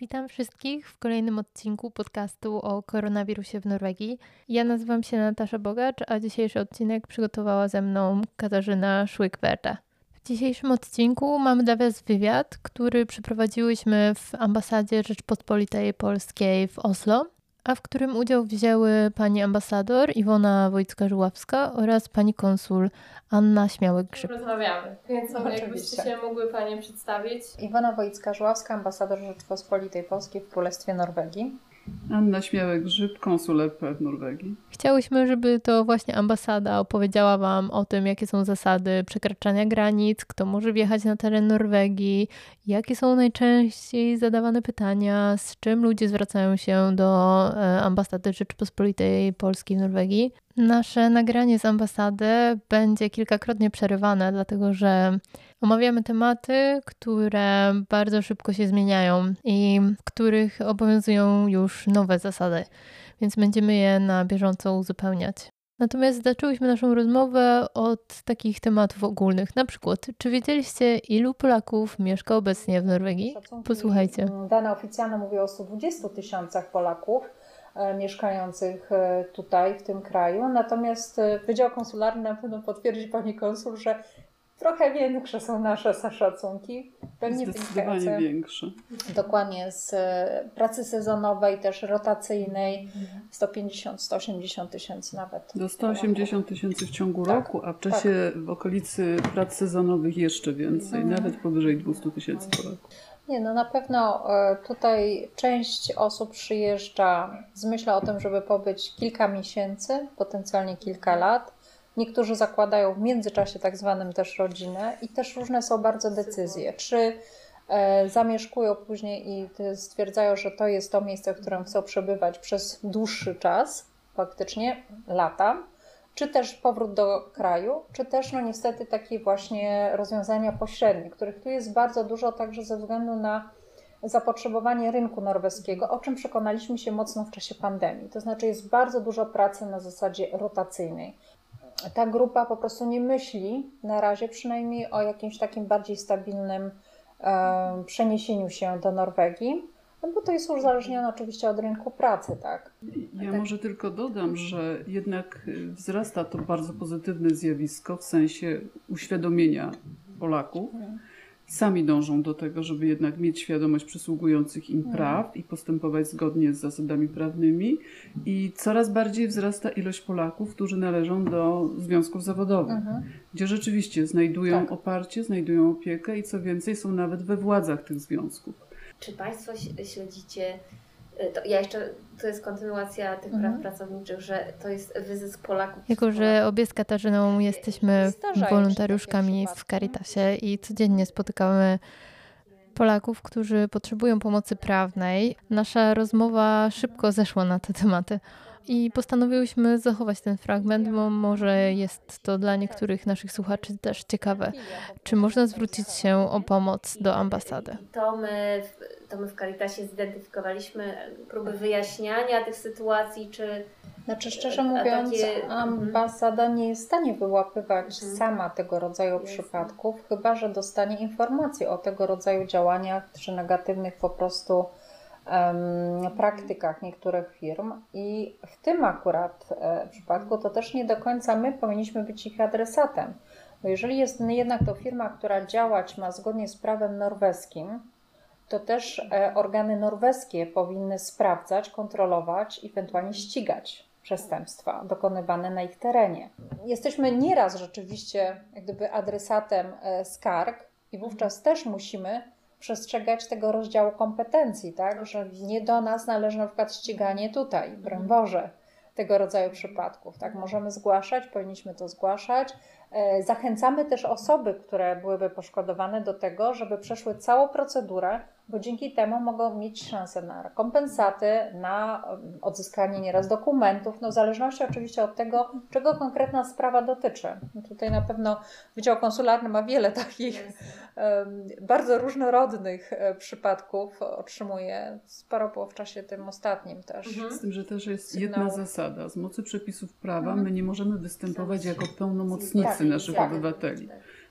Witam wszystkich w kolejnym odcinku podcastu o koronawirusie w Norwegii. Ja nazywam się Natasza Bogacz, a dzisiejszy odcinek przygotowała ze mną Katarzyna Szłykwerte. W dzisiejszym odcinku mamy dla Was wywiad, który przeprowadziłyśmy w ambasadzie Rzeczpospolitej Polskiej w Oslo a w którym udział wzięły pani ambasador Iwona Wojcka-Żuławska oraz pani konsul Anna Śmiałek-Grzyb. Rozmawiamy, więc no, jakbyście się mogły Panie przedstawić. Iwona Wojcka-Żuławska, ambasador Rzeczypospolitej Polskiej w Królestwie Norwegii. Anna Śmiałek-Grzyb, konsul EP w Norwegii. Chciałyśmy, żeby to właśnie ambasada opowiedziała Wam o tym, jakie są zasady przekraczania granic, kto może wjechać na teren Norwegii, jakie są najczęściej zadawane pytania, z czym ludzie zwracają się do e, ambasady Rzeczypospolitej Polskiej w Norwegii. Nasze nagranie z ambasady będzie kilkakrotnie przerywane, dlatego że omawiamy tematy, które bardzo szybko się zmieniają i w których obowiązują już nowe zasady, więc będziemy je na bieżąco uzupełniać. Natomiast zaczęłyśmy naszą rozmowę od takich tematów ogólnych. Na przykład, czy wiedzieliście, ilu Polaków mieszka obecnie w Norwegii? Posłuchajcie. Dane oficjalne mówią o 120 tysiącach Polaków E, mieszkających e, tutaj, w tym kraju. Natomiast e, Wydział Konsularny na pewno potwierdzi Pani Konsul, że trochę większe są nasze szacunki. Pewnie Zdecydowanie większe. Dokładnie z pracy sezonowej, też rotacyjnej 150-180 tysięcy nawet. Do 180 tysięcy w ciągu tak, roku, a w czasie tak. w okolicy prac sezonowych jeszcze więcej, mhm. nawet powyżej 200 tysięcy Polaków. Nie, no na pewno e, tutaj część osób przyjeżdża z myślą o tym, żeby pobyć kilka miesięcy, potencjalnie kilka lat. Niektórzy zakładają w międzyczasie tak zwanym też rodzinę i też różne są bardzo decyzje. Czy e, zamieszkują później i stwierdzają, że to jest to miejsce, w którym chcą przebywać przez dłuższy czas, faktycznie lata, czy też powrót do kraju, czy też no niestety takie właśnie rozwiązania pośrednie, których tu jest bardzo dużo także ze względu na zapotrzebowanie rynku norweskiego, o czym przekonaliśmy się mocno w czasie pandemii. To znaczy jest bardzo dużo pracy na zasadzie rotacyjnej. Ta grupa po prostu nie myśli na razie przynajmniej o jakimś takim bardziej stabilnym e, przeniesieniu się do Norwegii no bo to jest uzależnione oczywiście od rynku pracy, tak? Ja tak. może tylko dodam, że jednak wzrasta to bardzo pozytywne zjawisko w sensie uświadomienia Polaków. Mhm. Sami dążą do tego, żeby jednak mieć świadomość przysługujących im mhm. praw i postępować zgodnie z zasadami prawnymi. I coraz bardziej wzrasta ilość Polaków, którzy należą do związków zawodowych, mhm. gdzie rzeczywiście znajdują tak. oparcie, znajdują opiekę i co więcej, są nawet we władzach tych związków. Czy Państwo śledzicie, to ja jeszcze, to jest kontynuacja tych mhm. praw pracowniczych, że to jest wyzysk Polaków. Jako, że obie z Katarzyną jesteśmy wolontariuszkami w Caritasie i codziennie spotykamy Polaków, którzy potrzebują pomocy prawnej. Nasza rozmowa szybko zeszła na te tematy. I postanowiłyśmy zachować ten fragment, bo może jest to dla niektórych naszych słuchaczy też ciekawe. Czy można zwrócić się o pomoc do ambasady? To my, to my w Caritasie zidentyfikowaliśmy próby wyjaśniania tych sytuacji, czy znaczy, szczerze mówiąc, takie... Ambasada nie jest w stanie wyłapywać mhm. sama tego rodzaju jest. przypadków, chyba że dostanie informacje o tego rodzaju działaniach, czy negatywnych po prostu praktykach niektórych firm i w tym akurat e, przypadku to też nie do końca my powinniśmy być ich adresatem. Bo jeżeli jest jednak to firma, która działać ma zgodnie z prawem norweskim, to też e, organy norweskie powinny sprawdzać, kontrolować, ewentualnie ścigać przestępstwa dokonywane na ich terenie. Jesteśmy nieraz rzeczywiście jak gdyby adresatem e, skarg i wówczas też musimy przestrzegać tego rozdziału kompetencji, tak? Że nie do nas należy na przykład ściganie tutaj, broń Boże, tego rodzaju przypadków. Tak? Możemy zgłaszać, powinniśmy to zgłaszać. E, zachęcamy też osoby, które byłyby poszkodowane do tego, żeby przeszły całą procedurę bo dzięki temu mogą mieć szansę na rekompensaty, na odzyskanie nieraz dokumentów, no w zależności oczywiście od tego, czego konkretna sprawa dotyczy. No tutaj na pewno Wydział Konsularny ma wiele takich um, bardzo różnorodnych e, przypadków, otrzymuje sporo było w czasie tym ostatnim też. Mhm. Z tym, że też jest jedna zasada. Z mocy przepisów prawa mhm. my nie możemy występować jako pełnomocnicy tak, naszych tak. obywateli.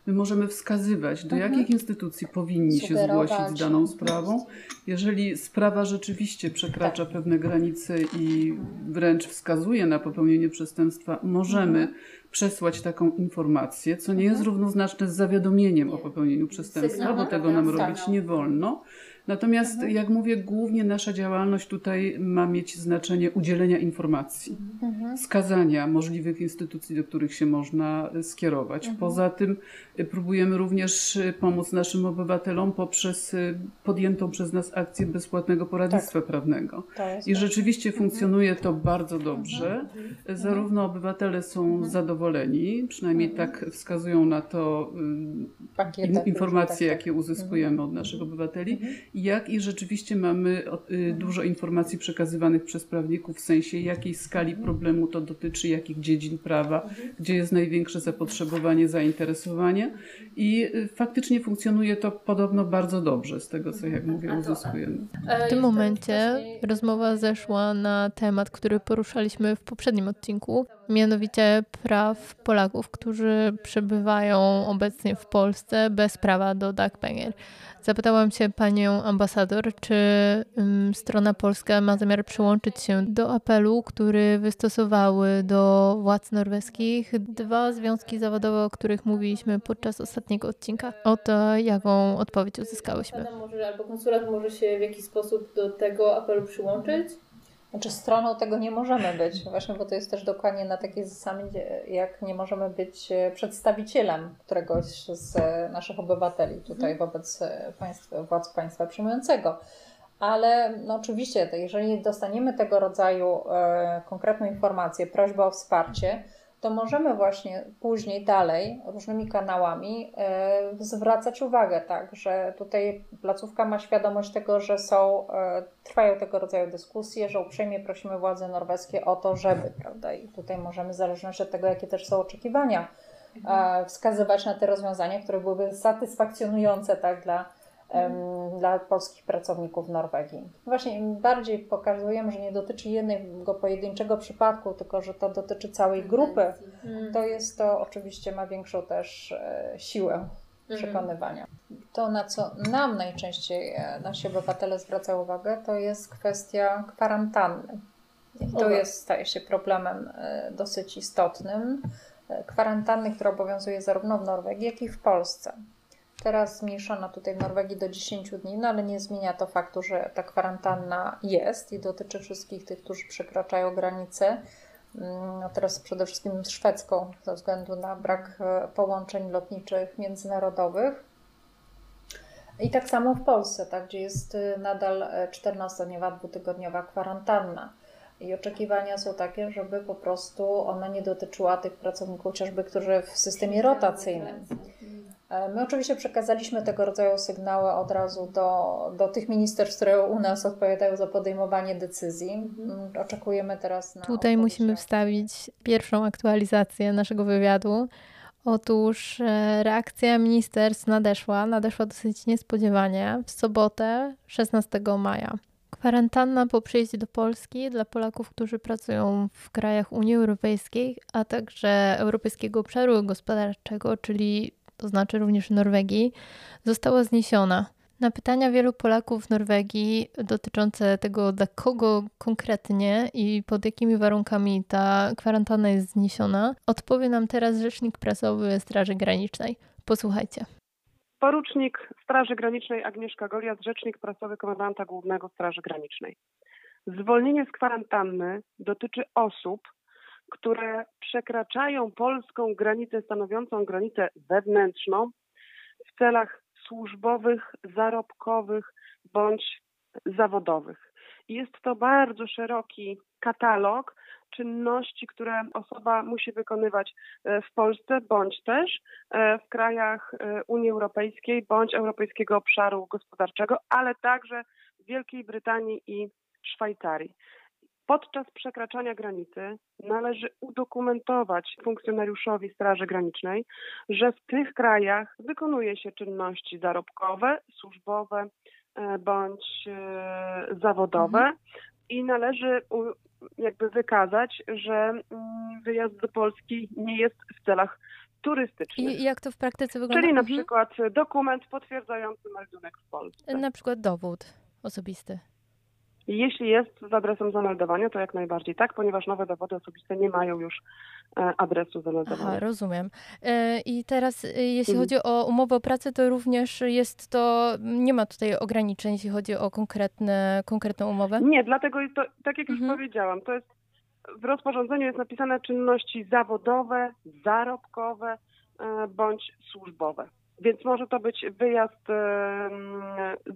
My możemy wskazywać, do mhm. jakich instytucji powinni się zgłosić z daną sprawą. Jeżeli sprawa rzeczywiście przekracza tak. pewne granice i wręcz wskazuje na popełnienie przestępstwa, możemy mhm. przesłać taką informację, co nie jest mhm. równoznaczne z zawiadomieniem o popełnieniu przestępstwa, bo tego nam robić nie wolno. Natomiast, mhm. jak mówię, głównie nasza działalność tutaj ma mieć znaczenie udzielenia informacji, mhm. wskazania możliwych instytucji, do których się można skierować. Mhm. Poza tym y, próbujemy również y, pomóc naszym obywatelom poprzez podjętą przez nas akcję bezpłatnego poradnictwa tak. prawnego. I rzeczywiście mhm. funkcjonuje to bardzo dobrze. Mhm. Mhm. Zarówno obywatele są zadowoleni, przynajmniej tak wskazują na to in, informacje, tak, jakie uzyskujemy od naszych obywateli jak i rzeczywiście mamy y, dużo informacji przekazywanych przez prawników w sensie jakiej skali problemu to dotyczy, jakich dziedzin prawa, gdzie jest największe zapotrzebowanie, zainteresowanie i y, faktycznie funkcjonuje to podobno bardzo dobrze z tego, co jak mówię uzyskujemy. W tym momencie rozmowa zeszła na temat, który poruszaliśmy w poprzednim odcinku, mianowicie praw Polaków, którzy przebywają obecnie w Polsce bez prawa do backpanger. Zapytałam się panią ambasador, czy um, strona polska ma zamiar przyłączyć się do apelu, który wystosowały do władz norweskich dwa związki zawodowe, o których mówiliśmy podczas ostatniego odcinka. Oto jaką odpowiedź uzyskałyśmy. Może, albo konsulat może się w jakiś sposób do tego apelu przyłączyć? Znaczy stroną tego nie możemy być, właśnie, bo to jest też dokładnie na takiej zasadzie, jak nie możemy być e, przedstawicielem któregoś z naszych obywateli tutaj mhm. wobec e, państwa, władz państwa przyjmującego. Ale no oczywiście, jeżeli dostaniemy tego rodzaju e, konkretną informację, prośbę o wsparcie, to możemy właśnie później dalej różnymi kanałami e, zwracać uwagę, tak, że tutaj placówka ma świadomość tego, że są, e, trwają tego rodzaju dyskusje, że uprzejmie prosimy władze norweskie o to, żeby, prawda, i tutaj możemy w zależności od tego, jakie też są oczekiwania, e, wskazywać na te rozwiązania, które byłyby satysfakcjonujące, tak, dla dla polskich pracowników Norwegii. Właśnie im bardziej pokazujemy, że nie dotyczy jednego pojedynczego przypadku, tylko że to dotyczy całej grupy, mm. to jest to oczywiście ma większą też e, siłę mm. przekonywania. To, na co nam najczęściej e, nasi obywatele zwracają uwagę, to jest kwestia kwarantanny. I to jest, staje się problemem e, dosyć istotnym. Kwarantanny, która obowiązuje zarówno w Norwegii, jak i w Polsce. Teraz zmniejszono tutaj w Norwegii do 10 dni, no ale nie zmienia to faktu, że ta kwarantanna jest i dotyczy wszystkich tych, którzy przekraczają granicę. Mm, no teraz przede wszystkim szwedzką, ze względu na brak e, połączeń lotniczych międzynarodowych. I tak samo w Polsce, tak, gdzie jest e, nadal 14-dniowa, dwutygodniowa kwarantanna. I oczekiwania są takie, żeby po prostu ona nie dotyczyła tych pracowników, chociażby, którzy w systemie rotacyjnym E, my oczywiście przekazaliśmy tego rodzaju sygnały od razu do, do tych ministerstw, które u nas odpowiadają za podejmowanie decyzji. Mm, oczekujemy teraz na. Tutaj musimy wstawić pierwszą aktualizację naszego wywiadu. Otóż e, reakcja ministerstw nadeszła, nadeszła dosyć niespodziewanie w sobotę 16 maja. Kwarantanna po przyjeździe do Polski dla Polaków, którzy pracują w krajach Unii Europejskiej, a także Europejskiego Obszaru Gospodarczego, czyli to znaczy również Norwegii, została zniesiona. Na pytania wielu Polaków w Norwegii dotyczące tego, dla kogo konkretnie i pod jakimi warunkami ta kwarantanna jest zniesiona, odpowie nam teraz rzecznik prasowy Straży Granicznej. Posłuchajcie. Porucznik Straży Granicznej Agnieszka Goliat, rzecznik prasowy komendanta głównego Straży Granicznej. Zwolnienie z kwarantanny dotyczy osób, które przekraczają polską granicę stanowiącą granicę wewnętrzną w celach służbowych, zarobkowych bądź zawodowych. Jest to bardzo szeroki katalog czynności, które osoba musi wykonywać e, w Polsce bądź też e, w krajach e, Unii Europejskiej bądź Europejskiego Obszaru Gospodarczego, ale także w Wielkiej Brytanii i Szwajcarii. Podczas przekraczania granicy należy udokumentować funkcjonariuszowi Straży Granicznej, że w tych krajach wykonuje się czynności zarobkowe, służbowe e, bądź e, zawodowe mhm. i należy jakby wykazać, że mm, wyjazd do Polski nie jest w celach turystycznych. I jak to w praktyce wygląda? Czyli na Mhm. przykład dokument potwierdzający meldunek w Polsce. Na przykład dowód osobisty. Jeśli jest z adresem zameldowania, to jak najbardziej tak, ponieważ nowe dowody osobiste nie mają już e, adresu zameldowania. Aha, rozumiem. E, I teraz, e, jeśli Mhm. chodzi o umowę o pracę, to również jest to, nie ma tutaj ograniczeń, jeśli chodzi o konkretne, konkretną umowę? Nie, dlatego to, tak jak Mhm. już powiedziałam, to jest w rozporządzeniu jest napisane czynności zawodowe, zarobkowe bądź służbowe. Więc może to być wyjazd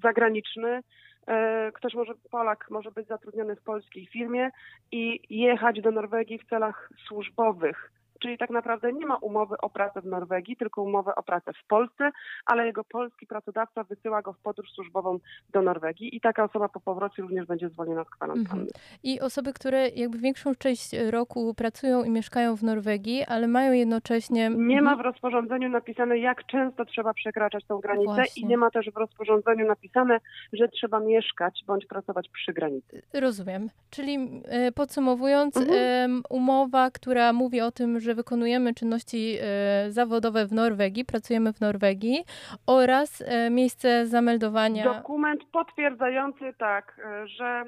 zagraniczny. E, Ktoś może, Polak może być zatrudniony w polskiej firmie i jechać do Norwegii w celach służbowych. Czyli tak naprawdę nie ma umowy o pracę w Norwegii, tylko umowę o pracę w Polsce, ale jego polski pracodawca wysyła go w podróż służbową do Norwegii i taka osoba po powrocie również będzie zwolniona z kwarantanny. Mhm. I osoby, które jakby większą część roku pracują i mieszkają w Norwegii, ale mają jednocześnie... Nie ma Mhm. w rozporządzeniu napisane, jak często trzeba przekraczać tą granicę Właśnie. i nie ma też w rozporządzeniu napisane, że trzeba mieszkać bądź pracować przy granicy. Rozumiem. Czyli e, podsumowując, Mhm. umowa, która mówi o tym, że wykonujemy czynności e, zawodowe w Norwegii, pracujemy w Norwegii oraz e, miejsce zameldowania. Dokument potwierdzający tak, e, że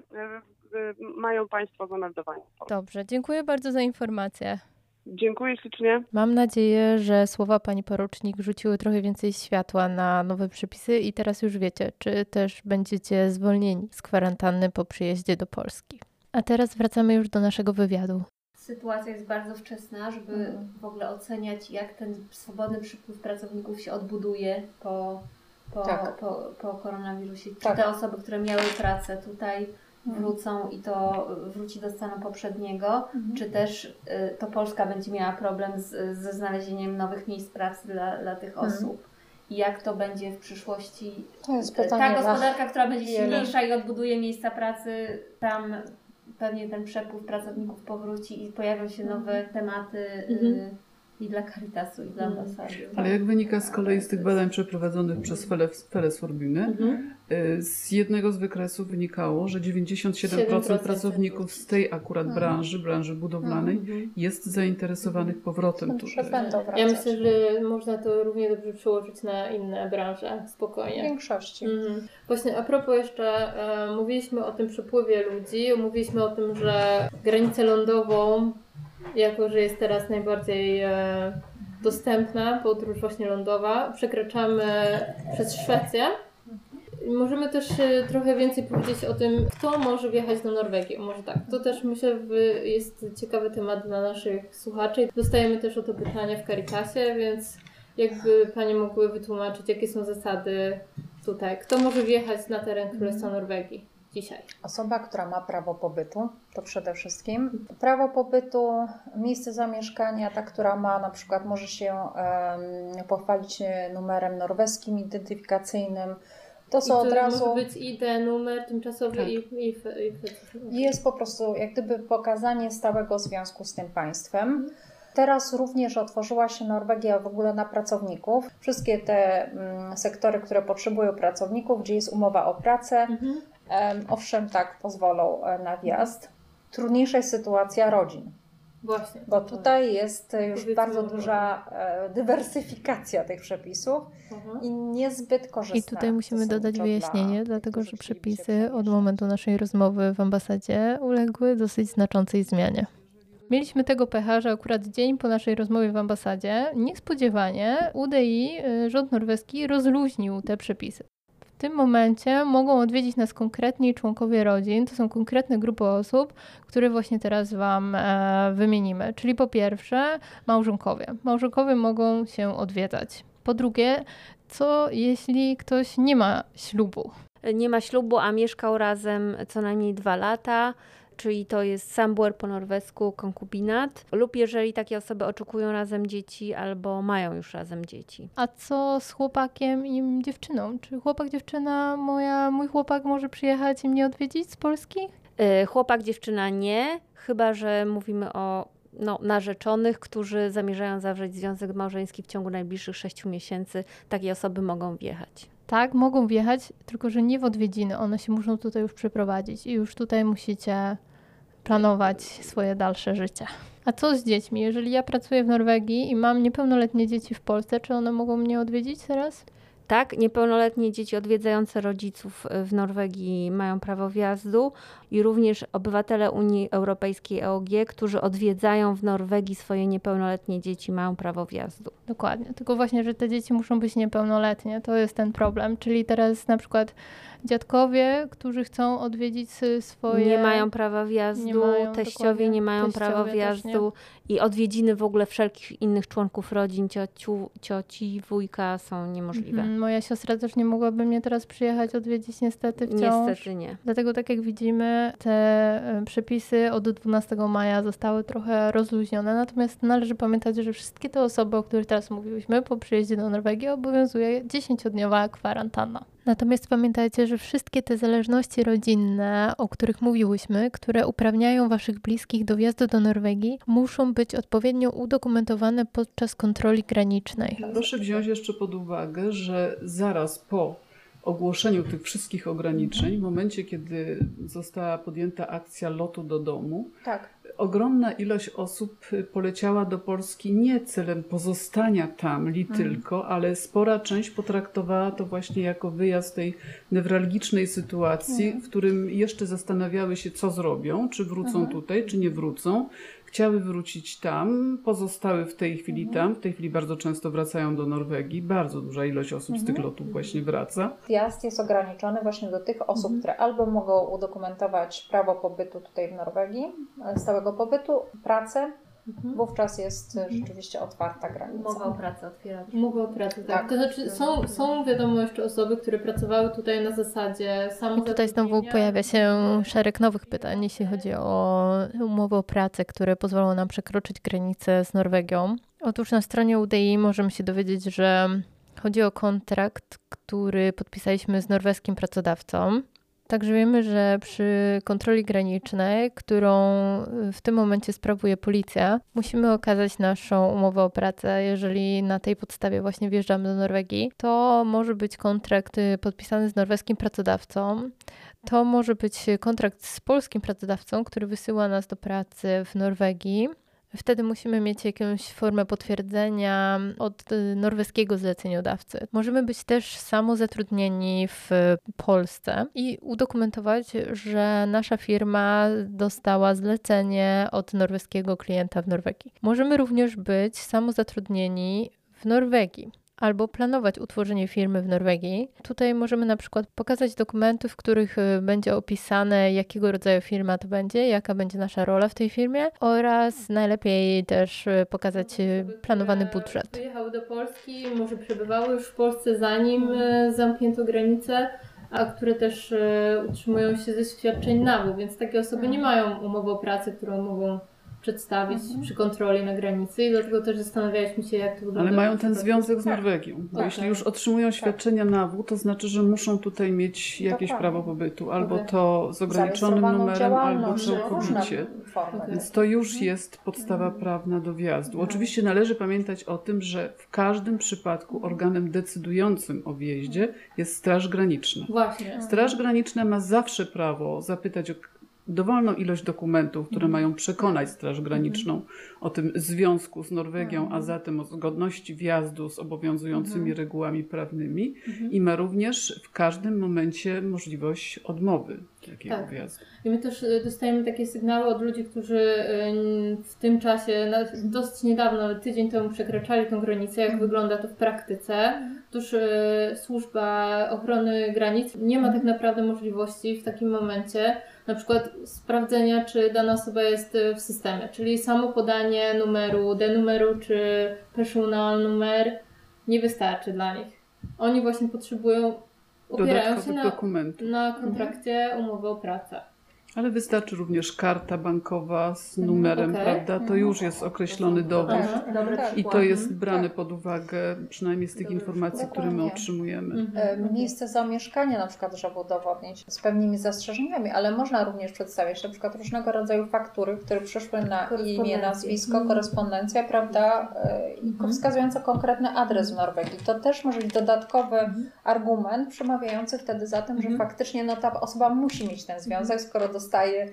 mają Państwo zameldowanie. Dobrze, dziękuję bardzo za informację. Dziękuję ślicznie. Mam nadzieję, że słowa pani porucznik rzuciły trochę więcej światła na nowe przepisy i teraz już wiecie, czy też będziecie zwolnieni z kwarantanny po przyjeździe do Polski. A teraz wracamy już do naszego wywiadu. Sytuacja jest bardzo wczesna, żeby Mhm. w ogóle oceniać, jak ten swobodny przypływ pracowników się odbuduje po, po, Tak. po, po koronawirusie. Czy Tak. te osoby, które miały pracę tutaj Mhm. wrócą i to wróci do stanu poprzedniego, czy też y, to Polska będzie miała problem z, ze znalezieniem nowych miejsc pracy dla, dla tych Mhm. osób. I jak to będzie w przyszłości? To jest Ta pytanie na gospodarka, która będzie silniejsza i odbuduje miejsca pracy, tam pewnie ten przepływ pracowników powróci i pojawią się nowe tematy Mhm. I dla Caritasu, i dla Mhm. ambasady. Ale jak wynika z kolei z tych badań przeprowadzonych przez Feles- Felesforbiny, Mhm. z jednego z wykresów wynikało, że 97% 7% pracowników z tej akurat Mhm. branży, branży budowlanej, Mhm. jest zainteresowanych powrotem Że tutaj. Ja myślę, że można to równie dobrze przełożyć na inne branże, W spokojnie. większości. Mhm. Właśnie a propos jeszcze, e, mówiliśmy o tym przepływie ludzi, mówiliśmy o tym, że granicę lądową, jako że jest teraz najbardziej e, dostępna, podróż właśnie lądowa, przekraczamy przez Szwecję. Możemy też e, trochę więcej powiedzieć o tym, kto może wjechać do Norwegii. Może tak, to też myślę jest ciekawy temat dla naszych słuchaczy. Dostajemy też o to pytania w Caritasie, więc jakby Panie mogły wytłumaczyć, jakie są zasady tutaj. Kto może wjechać na teren Królestwa Norwegii dzisiaj? Osoba, która ma prawo pobytu, to przede wszystkim prawo pobytu, miejsce zamieszkania, ta, która ma na przykład, może się em, pochwalić e, numerem norweskim identyfikacyjnym. To I są od razu. może być ID, numer tymczasowy Tak. i, i, i, i Jest po prostu jak gdyby pokazanie stałego związku z tym państwem. Teraz również otworzyła się Norwegia w ogóle na pracowników. Wszystkie te mm, sektory, które potrzebują pracowników, gdzie jest umowa o pracę, Mhm. Em, owszem, tak, pozwolą e, na wjazd. Trudniejsza jest sytuacja rodzin, Właśnie. bo tutaj jest e, już bardzo duża e, dywersyfikacja tych przepisów Aha. i niezbyt korzystna. I tutaj musimy dodać wyjaśnienie, dla dlatego że przepisy od momentu naszej rozmowy w ambasadzie uległy dosyć znaczącej zmianie. Mieliśmy tego pecha, że akurat dzień po naszej rozmowie w ambasadzie niespodziewanie UDI, rząd norweski, rozluźnił te przepisy. Tym momencie mogą odwiedzić nas konkretni członkowie rodzin, to są konkretne grupy osób, które właśnie teraz Wam e, wymienimy. Czyli po pierwsze małżonkowie. Małżonkowie mogą się odwiedzać. Po drugie, co jeśli ktoś nie ma ślubu? nie ma ślubu, a mieszkał razem co najmniej dwa lata, czyli to jest samboer po norwesku, konkubinat, lub jeżeli takie osoby oczekują razem dzieci albo mają już razem dzieci. A co z chłopakiem i dziewczyną? Czy chłopak, dziewczyna, moja, mój chłopak może przyjechać i mnie odwiedzić z Polski? Y, Chłopak, dziewczyna nie, chyba że mówimy o no, narzeczonych, którzy zamierzają zawrzeć związek małżeński w ciągu najbliższych sześciu miesięcy. Takie osoby mogą wjechać. Tak, mogą wjechać, tylko że nie w odwiedziny. One się muszą tutaj już przeprowadzić i już tutaj musicie planować swoje dalsze życie. A co z dziećmi? Jeżeli ja pracuję w Norwegii i mam niepełnoletnie dzieci w Polsce, czy one mogą mnie odwiedzić teraz? Tak, niepełnoletnie dzieci odwiedzające rodziców w Norwegii mają prawo wjazdu i również obywatele Unii Europejskiej EOG, którzy odwiedzają w Norwegii swoje niepełnoletnie dzieci, mają prawo wjazdu. Dokładnie, tylko właśnie, że te dzieci muszą być niepełnoletnie, to jest ten problem. Czyli teraz na przykład dziadkowie, którzy chcą odwiedzić swoje... Nie mają prawa wjazdu, nie mają, teściowie nie mają prawa wjazdu i odwiedziny w ogóle wszelkich innych członków rodzin, ciociu, cioci, wujka są niemożliwe. Mhm, moja siostra też nie mogłaby mnie teraz przyjechać odwiedzić niestety wciąż. Niestety nie. Dlatego tak jak widzimy, te e, przepisy od 12 maja zostały trochę rozluźnione, natomiast należy pamiętać, że wszystkie te osoby, o których teraz mówiłyśmy, po przyjeździe do Norwegii obowiązuje 10-dniowa kwarantanna. Natomiast pamiętajcie, że wszystkie te zależności rodzinne, o których mówiłyśmy, które uprawniają Waszych bliskich do wjazdu do Norwegii, muszą być odpowiednio udokumentowane podczas kontroli granicznej. Proszę wziąć jeszcze pod uwagę, że zaraz po ogłoszeniu tych wszystkich ograniczeń, w momencie, kiedy została podjęta akcja lotu do domu, tak. Ogromna ilość osób poleciała do Polski nie celem pozostania tam li mhm. tylko, ale spora część potraktowała to właśnie jako wyjazd tej newralgicznej sytuacji, mhm. w którym jeszcze zastanawiały się, co zrobią, czy wrócą mhm. tutaj, czy nie wrócą chciały wrócić tam, pozostały w tej chwili mhm. tam. W tej chwili bardzo często wracają do Norwegii. Bardzo duża ilość osób z tych mhm. lotów właśnie wraca. Wjazd jest ograniczony właśnie do tych osób, mhm. które albo mogą udokumentować prawo pobytu tutaj w Norwegii, stałego pobytu, pracę, Mhm. Wówczas jest mhm. rzeczywiście otwarta granica. Umowa o pracę otwiera. Umowa o pracę, tak. tak. To znaczy są, są wiadomo jeszcze osoby, które pracowały tutaj na zasadzie samo. I tutaj znowu pojawia się szereg nowych pytań, jeśli chodzi o umowę o pracę, które pozwolą nam przekroczyć granicę z Norwegią. Otóż na stronie UDI możemy się dowiedzieć, że chodzi o kontrakt, który podpisaliśmy z norweskim pracodawcą. Także wiemy, że przy kontroli granicznej, którą w tym momencie sprawuje policja, musimy okazać naszą umowę o pracę. Jeżeli na tej podstawie właśnie wjeżdżamy do Norwegii, to może być kontrakt podpisany z norweskim pracodawcą. To może być kontrakt z polskim pracodawcą, który wysyła nas do pracy w Norwegii. Wtedy musimy mieć jakąś formę potwierdzenia od y, norweskiego zleceniodawcy. Możemy być też samozatrudnieni w Polsce i udokumentować, że nasza firma dostała zlecenie od norweskiego klienta w Norwegii. Możemy również być samozatrudnieni w Norwegii albo planować utworzenie firmy w Norwegii. Tutaj możemy na przykład pokazać dokumenty, w których y, będzie opisane, jakiego rodzaju firma to będzie, jaka będzie nasza rola w tej firmie oraz najlepiej też y, pokazać y, planowany budżet. Przyjechały do Polski, może przebywały już w Polsce zanim zamknięto granice a które też utrzymują się ze świadczeń NAW, więc takie osoby nie mają umowy o pracę, którą mogą przedstawić mhm. przy kontroli na granicy i dlatego też zastanawialiśmy się, jak to wygląda. Ale mają ten związek z Norwegią, bo tak. jeśli już otrzymują tak. świadczenia tak. NAW, to znaczy, że muszą tutaj mieć jakieś prawo pobytu, albo to z ograniczonym numerem, albo całkowicie. Więc to już mhm. jest podstawa prawna do wjazdu. Mhm. Oczywiście należy pamiętać o tym, że w każdym przypadku organem decydującym o wjeździe jest Straż Graniczna. Właśnie. Straż Graniczna ma zawsze prawo zapytać o dowolną ilość dokumentów, które mhm. mają przekonać Straż Graniczną o tym związku z Norwegią, a mhm. zatem o zgodności wjazdu z obowiązującymi mhm. regułami prawnymi i ma również w każdym momencie możliwość odmowy takiego tak. wjazdu. I my też y, dostajemy takie sygnały od ludzi, którzy y, w tym czasie, dosyć niedawno, tydzień temu przekraczali tę granicę, jak wygląda to w praktyce. Otóż służba ochrony granic nie ma tak naprawdę możliwości w takim momencie na przykład sprawdzenia, czy dana osoba jest w systemie, czyli samo podanie numeru, denumeru czy personal numer nie wystarczy dla nich. Oni właśnie potrzebują, opierają się na, na kontrakcie umowy o pracę. Ale wystarczy również karta bankowa z mhm, numerem, okay. prawda? To mhm. już jest określony dowód. I to jest brane pod uwagę, przynajmniej z tych informacji, które my otrzymujemy. Mhm. E, miejsce zamieszkania na przykład trzeba udowodnić z pewnymi zastrzeżeniami, ale można również przedstawić na przykład różnego rodzaju faktury, które przyszły na imię, nazwisko, korespondencja, prawda? E, I wskazujące konkretny adres w Norwegii. To też może być dodatkowy argument przemawiający wtedy za tym, że faktycznie no, ta osoba musi mieć ten związek, skoro dostaje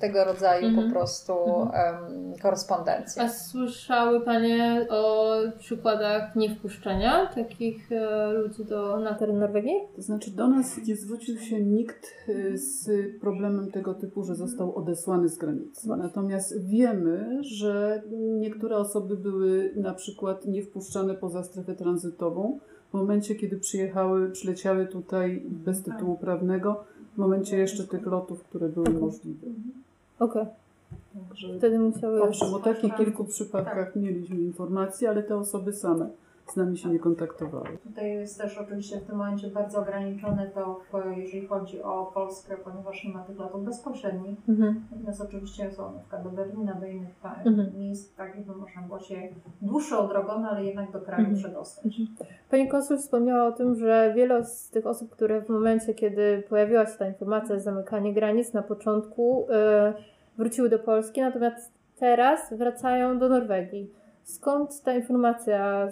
tego rodzaju Mhm. po prostu em, korespondencję. A słyszały Panie o przykładach niewpuszczenia takich e, ludzi do, na teren Norwegii? To znaczy do nas nie zwrócił się nikt y, z problemem tego typu, że został odesłany z granicy. Natomiast wiemy, że niektóre osoby były na przykład nie wpuszczane poza strefę tranzytową w momencie, kiedy przyjechały, przyleciały tutaj bez tytułu prawnego, w momencie jeszcze tych lotów, które były możliwe. Okej, Także wtedy musiały... Owszem, o takich kilku przypadkach mieliśmy informacje, ale te osoby same z nami się nie kontaktowały. Tutaj jest też oczywiście w tym momencie bardzo ograniczone to, w, jeżeli chodzi o Polskę, ponieważ nie ma tych lotów bezpośrednich. Mhm. Natomiast oczywiście są na przykład do Berlina, do innych Mhm. miejsc, tak jakby można było się dłuższą drogą, no ale jednak do kraju Mhm. przedostać. Pani konsul wspomniała o tym, że wiele z tych osób, które w momencie, kiedy pojawiła się ta informacja o zamykaniu granic na początku, e, wróciły do Polski, natomiast teraz wracają do Norwegii. Skąd ta informacja?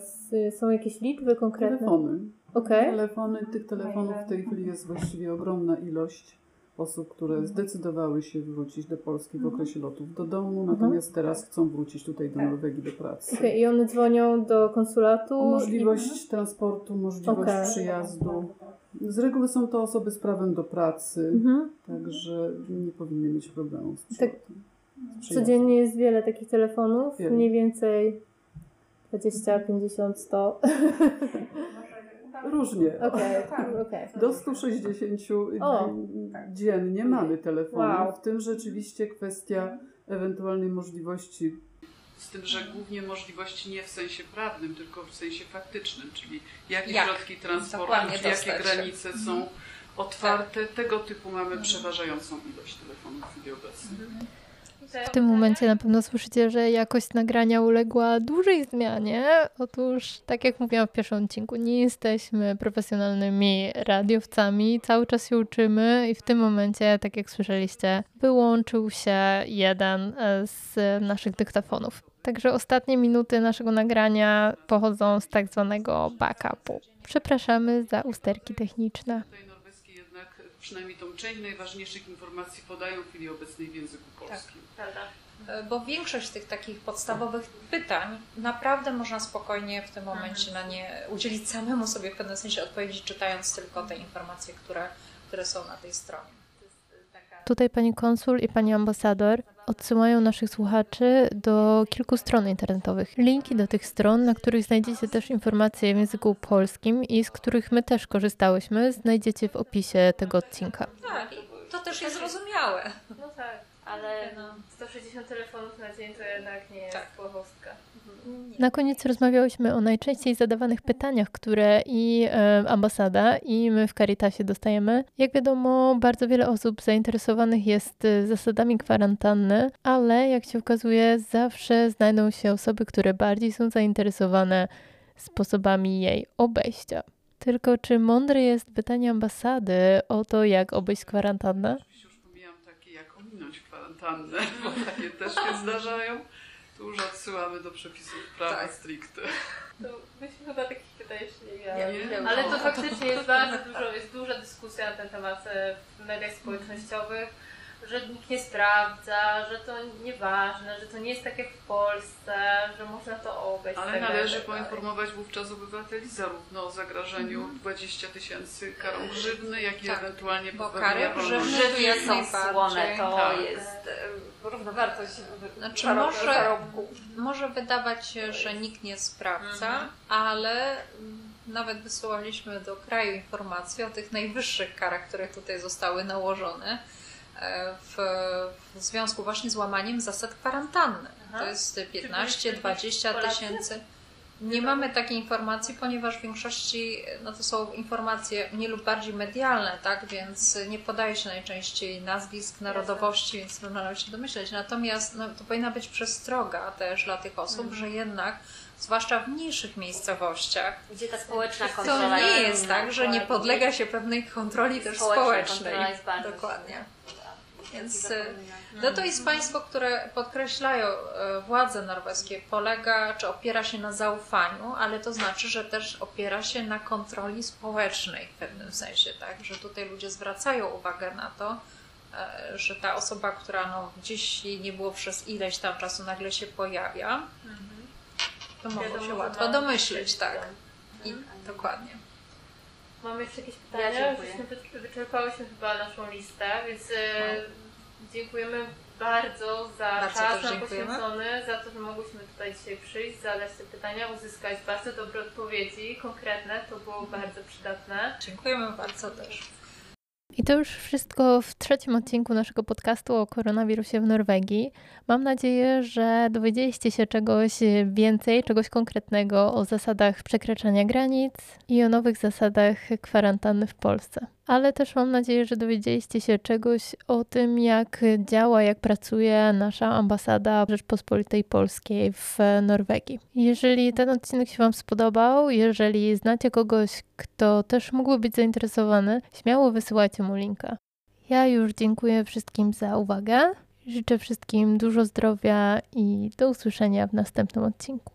Są jakieś liczby konkretne? Telefony. Okej. Telefony, tych telefonów w tej chwili jest właściwie ogromna ilość osób, które zdecydowały się wrócić do Polski w okresie lotów do domu, natomiast teraz chcą wrócić tutaj do Norwegii do pracy. Okej, I one dzwonią do konsulatu. Możliwość transportu, możliwość Okej. przyjazdu. Z reguły są to osoby z prawem do pracy, Mhm. także nie powinny mieć problemów z Tak. przyjazdem. przyjazdem. Codziennie jest wiele takich telefonów, Wiele. mniej więcej 20, 50, 100. Różnie. Okej, okej. Do 160 O. dziennie mamy telefonów, Wow. w tym rzeczywiście kwestia ewentualnej możliwości. Z tym, że głównie możliwości nie w sensie prawnym, tylko w sensie faktycznym, czyli jakie Jak? środki transportu, czy jakie dostać się. granice są otwarte. Tego typu mamy przeważającą ilość telefonów w chwili obecnej. W tym momencie na pewno słyszycie, że jakość nagrania uległa dużej zmianie. Otóż, tak jak mówiłam w pierwszym odcinku, nie jesteśmy profesjonalnymi radiowcami, cały czas się uczymy i w tym momencie, tak jak słyszeliście, wyłączył się jeden e, z naszych dyktafonów. Także ostatnie minuty naszego nagrania pochodzą z tak zwanego backupu. Przepraszamy za usterki techniczne. Przynajmniej tą część najważniejszych informacji podają w chwili obecnej w języku polskim. E, Bo większość tych takich podstawowych pytań naprawdę można spokojnie w tym momencie na nie udzielić samemu sobie w pewnym sensie odpowiedzi, czytając tylko te informacje, które, które są na tej stronie. Tutaj pani konsul i pani ambasador odsyłają naszych słuchaczy do kilku stron internetowych. Linki do tych stron, na których znajdziecie też informacje w języku polskim i z których my też korzystałyśmy, znajdziecie w opisie tego odcinka. Tak, to też jest zrozumiałe. No tak, ale No. 160 telefonów na dzień to jednak nie jest Tak. Na koniec rozmawiałyśmy o najczęściej zadawanych pytaniach, które i e, ambasada, i my w Caritasie dostajemy. Jak wiadomo, bardzo wiele osób zainteresowanych jest e, zasadami kwarantanny, ale jak się okazuje, zawsze znajdą się osoby, które bardziej są zainteresowane sposobami jej obejścia. Tylko czy mądre jest pytanie ambasady o to, jak obejść kwarantannę? Oczywiście już pomijam takie, jak ominąć kwarantannę, bo takie też się zdarzają. Tu już odsyłamy do przepisów prawa Tak. stricte. To myśmy chyba takich pytań jeszcze nie Ja miały. nie wiem. Ale to faktycznie jest bardzo dużo, jest duża dyskusja na ten temat w mediach społecznościowych, że nikt nie sprawdza, że to nieważne, że to nie jest tak jak w Polsce, że można to obejść. Ale tak należy tak poinformować wówczas obywateli zarówno o zagrożeniu 20 tysięcy karą grzywny, jak i Tak, ewentualnie bo kary grzywny- są słone, to Tak. jest e, równowartość Znaczy może, zarobku. może wydawać się, że nikt nie sprawdza, ale mm, nawet wysyłaliśmy do kraju informacje o tych najwyższych karach, które tutaj zostały nałożone w, w związku właśnie z łamaniem zasad kwarantanny. Aha. To jest Czy 15, byliście 20 Polacy? tysięcy. Nie mamy takiej informacji, ponieważ w większości no to są informacje mniej lub bardziej medialne, tak? więc nie podaje się najczęściej nazwisk, narodowości, więc trudno nam się domyśleć. Natomiast no, to powinna być przestroga też dla tych osób, Mhm. że jednak, zwłaszcza w mniejszych miejscowościach, Gdzie ta społeczna to kontrola nie jest tak, że nie podlega się pewnej kontroli też społecznej. Dokładnie. Więc silna. e, no to jest państwo, które podkreślają e, władze norweskie, polega czy opiera się na zaufaniu, ale to znaczy, że też opiera się na kontroli społecznej w pewnym sensie, tak? Że tutaj ludzie zwracają uwagę na to, e, że ta osoba, która no, gdzieś nie było przez ileś tam czasu nagle się pojawia, to mogło się łatwo domyśleć, tak. I dokładnie. Mamy jeszcze jakieś Ja pytania? dziękuję. Żeśmy wyczerpałyśmy chyba naszą listę, więc e, dziękujemy bardzo za Bardzo czas nam poświęcony, za to, że mogłyśmy tutaj dzisiaj przyjść, zadać te pytania, uzyskać bardzo dobre odpowiedzi, konkretne, to było bardzo przydatne. Dziękujemy bardzo też. I to już wszystko w trzecim odcinku naszego podcastu o koronawirusie w Norwegii. Mam nadzieję, że dowiedzieliście się czegoś więcej, czegoś konkretnego o zasadach przekraczania granic i o nowych zasadach kwarantanny w Polsce. Ale też mam nadzieję, że dowiedzieliście się czegoś o tym, jak działa, jak pracuje nasza ambasada Rzeczpospolitej Polskiej w Norwegii. Jeżeli ten odcinek się Wam spodobał, jeżeli znacie kogoś, kto też mógłby być zainteresowany, śmiało wysyłajcie mu linka. Ja już dziękuję wszystkim za uwagę. Życzę wszystkim dużo zdrowia i do usłyszenia w następnym odcinku.